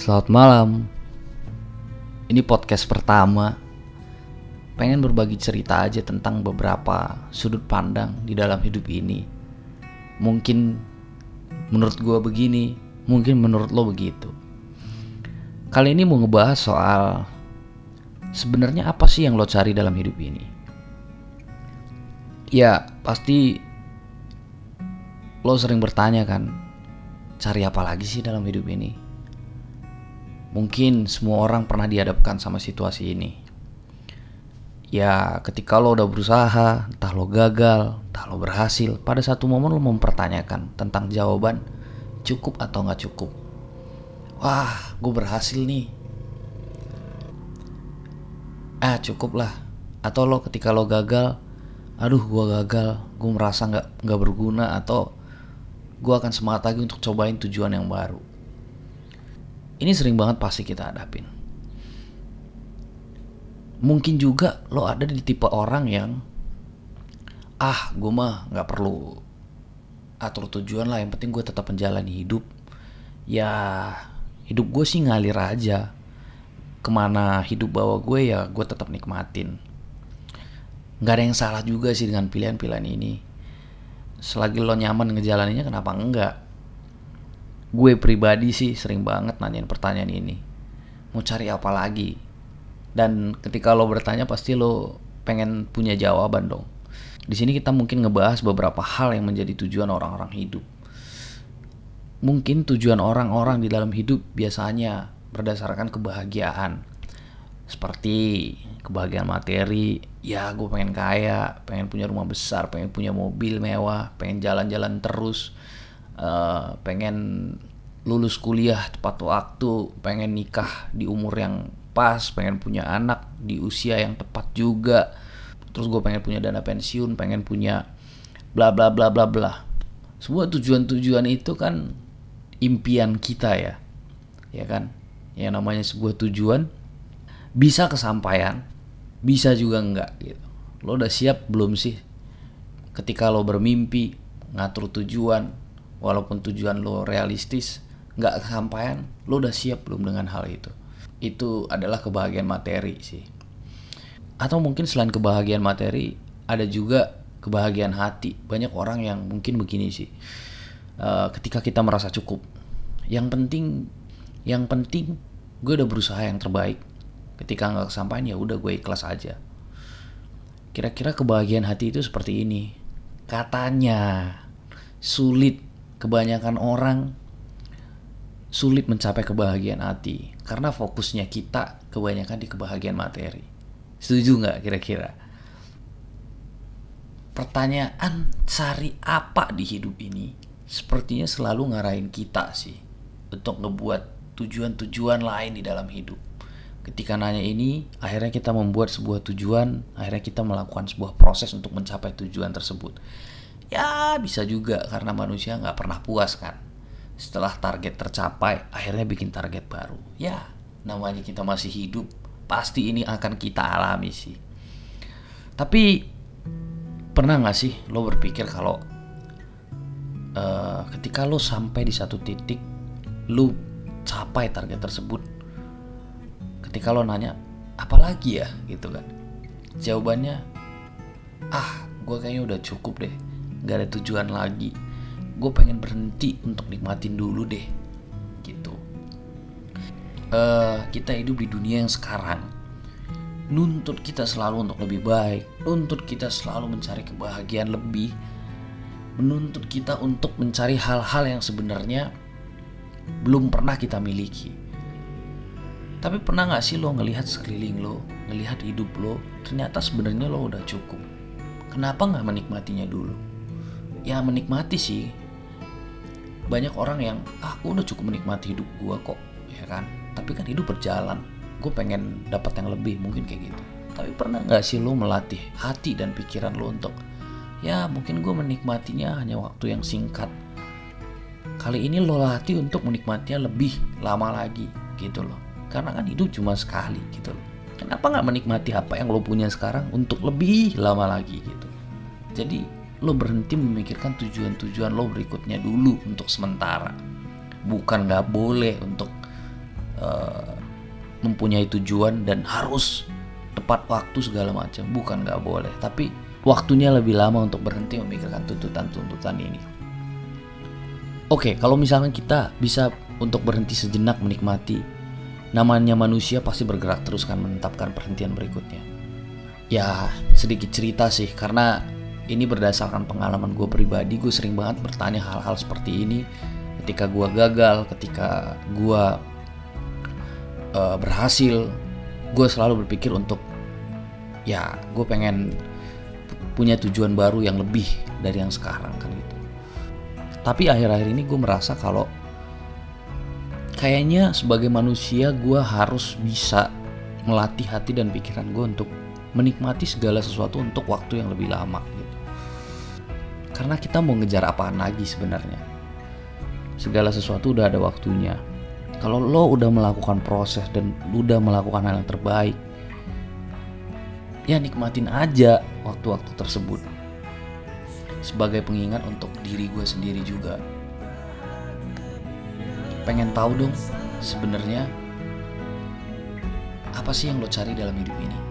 Selamat malam. Ini podcast pertama. Pengen berbagi cerita aja tentang beberapa sudut pandang di dalam hidup ini. Mungkin menurut gue begini, mungkin menurut lo begitu. Kali ini mau ngebahas soal sebenarnya apa sih yang lo cari dalam hidup ini. Ya, pasti lo sering bertanya kan, cari apa lagi sih dalam hidup ini? Mungkin semua orang pernah dihadapkan sama situasi ini. Ya, ketika lo udah berusaha, entah lo gagal, entah lo berhasil, pada satu momen lo mempertanyakan tentang jawaban cukup atau nggak cukup. Wah, gue berhasil nih. Ah, cukup lah. Atau lo ketika lo gagal, aduh gue gagal, gue merasa nggak nggak berguna atau gue akan semangat lagi untuk cobain tujuan yang baru. Ini sering banget pasti kita hadapin. Mungkin juga lo ada di tipe orang yang ah gue mah nggak perlu atur tujuan lah yang penting gue tetap menjalani hidup. Ya hidup gue sih ngalir aja. Ke mana hidup bawa gue ya gue tetap nikmatin. Nggak ada yang salah juga sih dengan pilihan-pilihan ini. Selagi lo nyaman ngejalaninnya kenapa enggak gue pribadi sih sering banget nanyain pertanyaan ini. Mau cari apa lagi? Dan ketika lo bertanya pasti lo pengen punya jawaban dong. Di sini kita mungkin ngebahas beberapa hal yang menjadi tujuan orang-orang hidup. Mungkin tujuan orang-orang di dalam hidup biasanya berdasarkan kebahagiaan. Seperti kebahagiaan materi ya gue pengen kaya pengen punya rumah besar pengen punya mobil mewah pengen jalan-jalan terus uh, pengen lulus kuliah tepat waktu pengen nikah di umur yang pas pengen punya anak di usia yang tepat juga. Terus gue pengen punya dana pensiun pengen punya bla bla bla bla bla. Semua tujuan-tujuan itu kan impian kita ya. Ya kan? Yang namanya sebuah tujuan bisa kesampaian bisa juga enggak gitu. Lo udah siap belum sih? Ketika lo bermimpi ngatur tujuan walaupun tujuan lo realistis nggak kesampaian lo udah siap belum dengan hal itu? Itu adalah kebahagiaan materi sih. Atau mungkin selain kebahagiaan materi ada juga kebahagiaan hati. Banyak orang yang mungkin begini sih. Uh, ketika kita merasa cukup. Yang penting yang penting gue udah berusaha yang terbaik. Ketika nggak kesampaian ya udah gue ikhlas aja. Kira-kira kebahagiaan hati itu seperti ini. Katanya sulit kebanyakan orang sulit mencapai kebahagiaan hati karena fokusnya kita kebanyakan di kebahagiaan materi setuju nggak kira-kira pertanyaan cari apa di hidup ini sepertinya selalu ngarahin kita sih untuk ngebuat tujuan-tujuan lain di dalam hidup. Ketika nanya ini, akhirnya kita membuat sebuah tujuan, akhirnya kita melakukan sebuah proses untuk mencapai tujuan tersebut. Ya bisa juga karena manusia nggak pernah puas kan. Setelah target tercapai, akhirnya bikin target baru. Ya, namanya kita masih hidup, pasti ini akan kita alami sih. Tapi pernah nggak sih lo berpikir kalau uh, ketika lo sampai di satu titik, lo capai target tersebut ketika lo nanya apalagi ya gitu kan jawabannya ah gue kayaknya udah cukup deh gak ada tujuan lagi gue pengen berhenti untuk nikmatin dulu deh gitu uh, kita hidup di dunia yang sekarang nuntut kita selalu untuk lebih baik nuntut kita selalu mencari kebahagiaan lebih menuntut kita untuk mencari hal-hal yang sebenarnya belum pernah kita miliki. Tapi pernah gak sih lo ngelihat sekeliling lo, ngelihat hidup lo, ternyata sebenarnya lo udah cukup. Kenapa gak menikmatinya dulu? Ya menikmati sih. Banyak orang yang, ah gue udah cukup menikmati hidup gue kok, ya kan? Tapi kan hidup berjalan, gue pengen dapat yang lebih, mungkin kayak gitu. Tapi pernah gak sih lo melatih hati dan pikiran lo untuk, ya mungkin gue menikmatinya hanya waktu yang singkat, kali ini lo latih untuk menikmatinya lebih lama lagi gitu loh karena kan hidup cuma sekali gitu loh kenapa nggak menikmati apa yang lo punya sekarang untuk lebih lama lagi gitu jadi lo berhenti memikirkan tujuan-tujuan lo berikutnya dulu untuk sementara. Bukan nggak boleh untuk uh, mempunyai tujuan dan harus tepat waktu segala macam. Bukan nggak boleh tapi waktunya lebih lama untuk berhenti memikirkan tuntutan-tuntutan ini. Oke kalau misalnya kita bisa untuk berhenti sejenak menikmati namanya manusia pasti bergerak terus kan menetapkan perhentian berikutnya. Ya sedikit cerita sih karena ini berdasarkan pengalaman gue pribadi gue sering banget bertanya hal-hal seperti ini. Ketika gue gagal ketika gue uh, berhasil gue selalu berpikir untuk ya gue pengen punya tujuan baru yang lebih dari yang sekarang kan gitu. Tapi akhir-akhir ini gue merasa kalau kayaknya sebagai manusia gue harus bisa melatih hati dan pikiran gue untuk menikmati segala sesuatu untuk waktu yang lebih lama karena kita mau ngejar apaan lagi sebenarnya. Segala sesuatu udah ada waktunya. Kalau lo udah melakukan proses dan udah melakukan hal yang terbaik ya nikmatin aja waktu-waktu tersebut. Sebagai pengingat untuk diri gue sendiri juga. Pengen tahu dong sebenarnya apa sih yang lo cari dalam hidup ini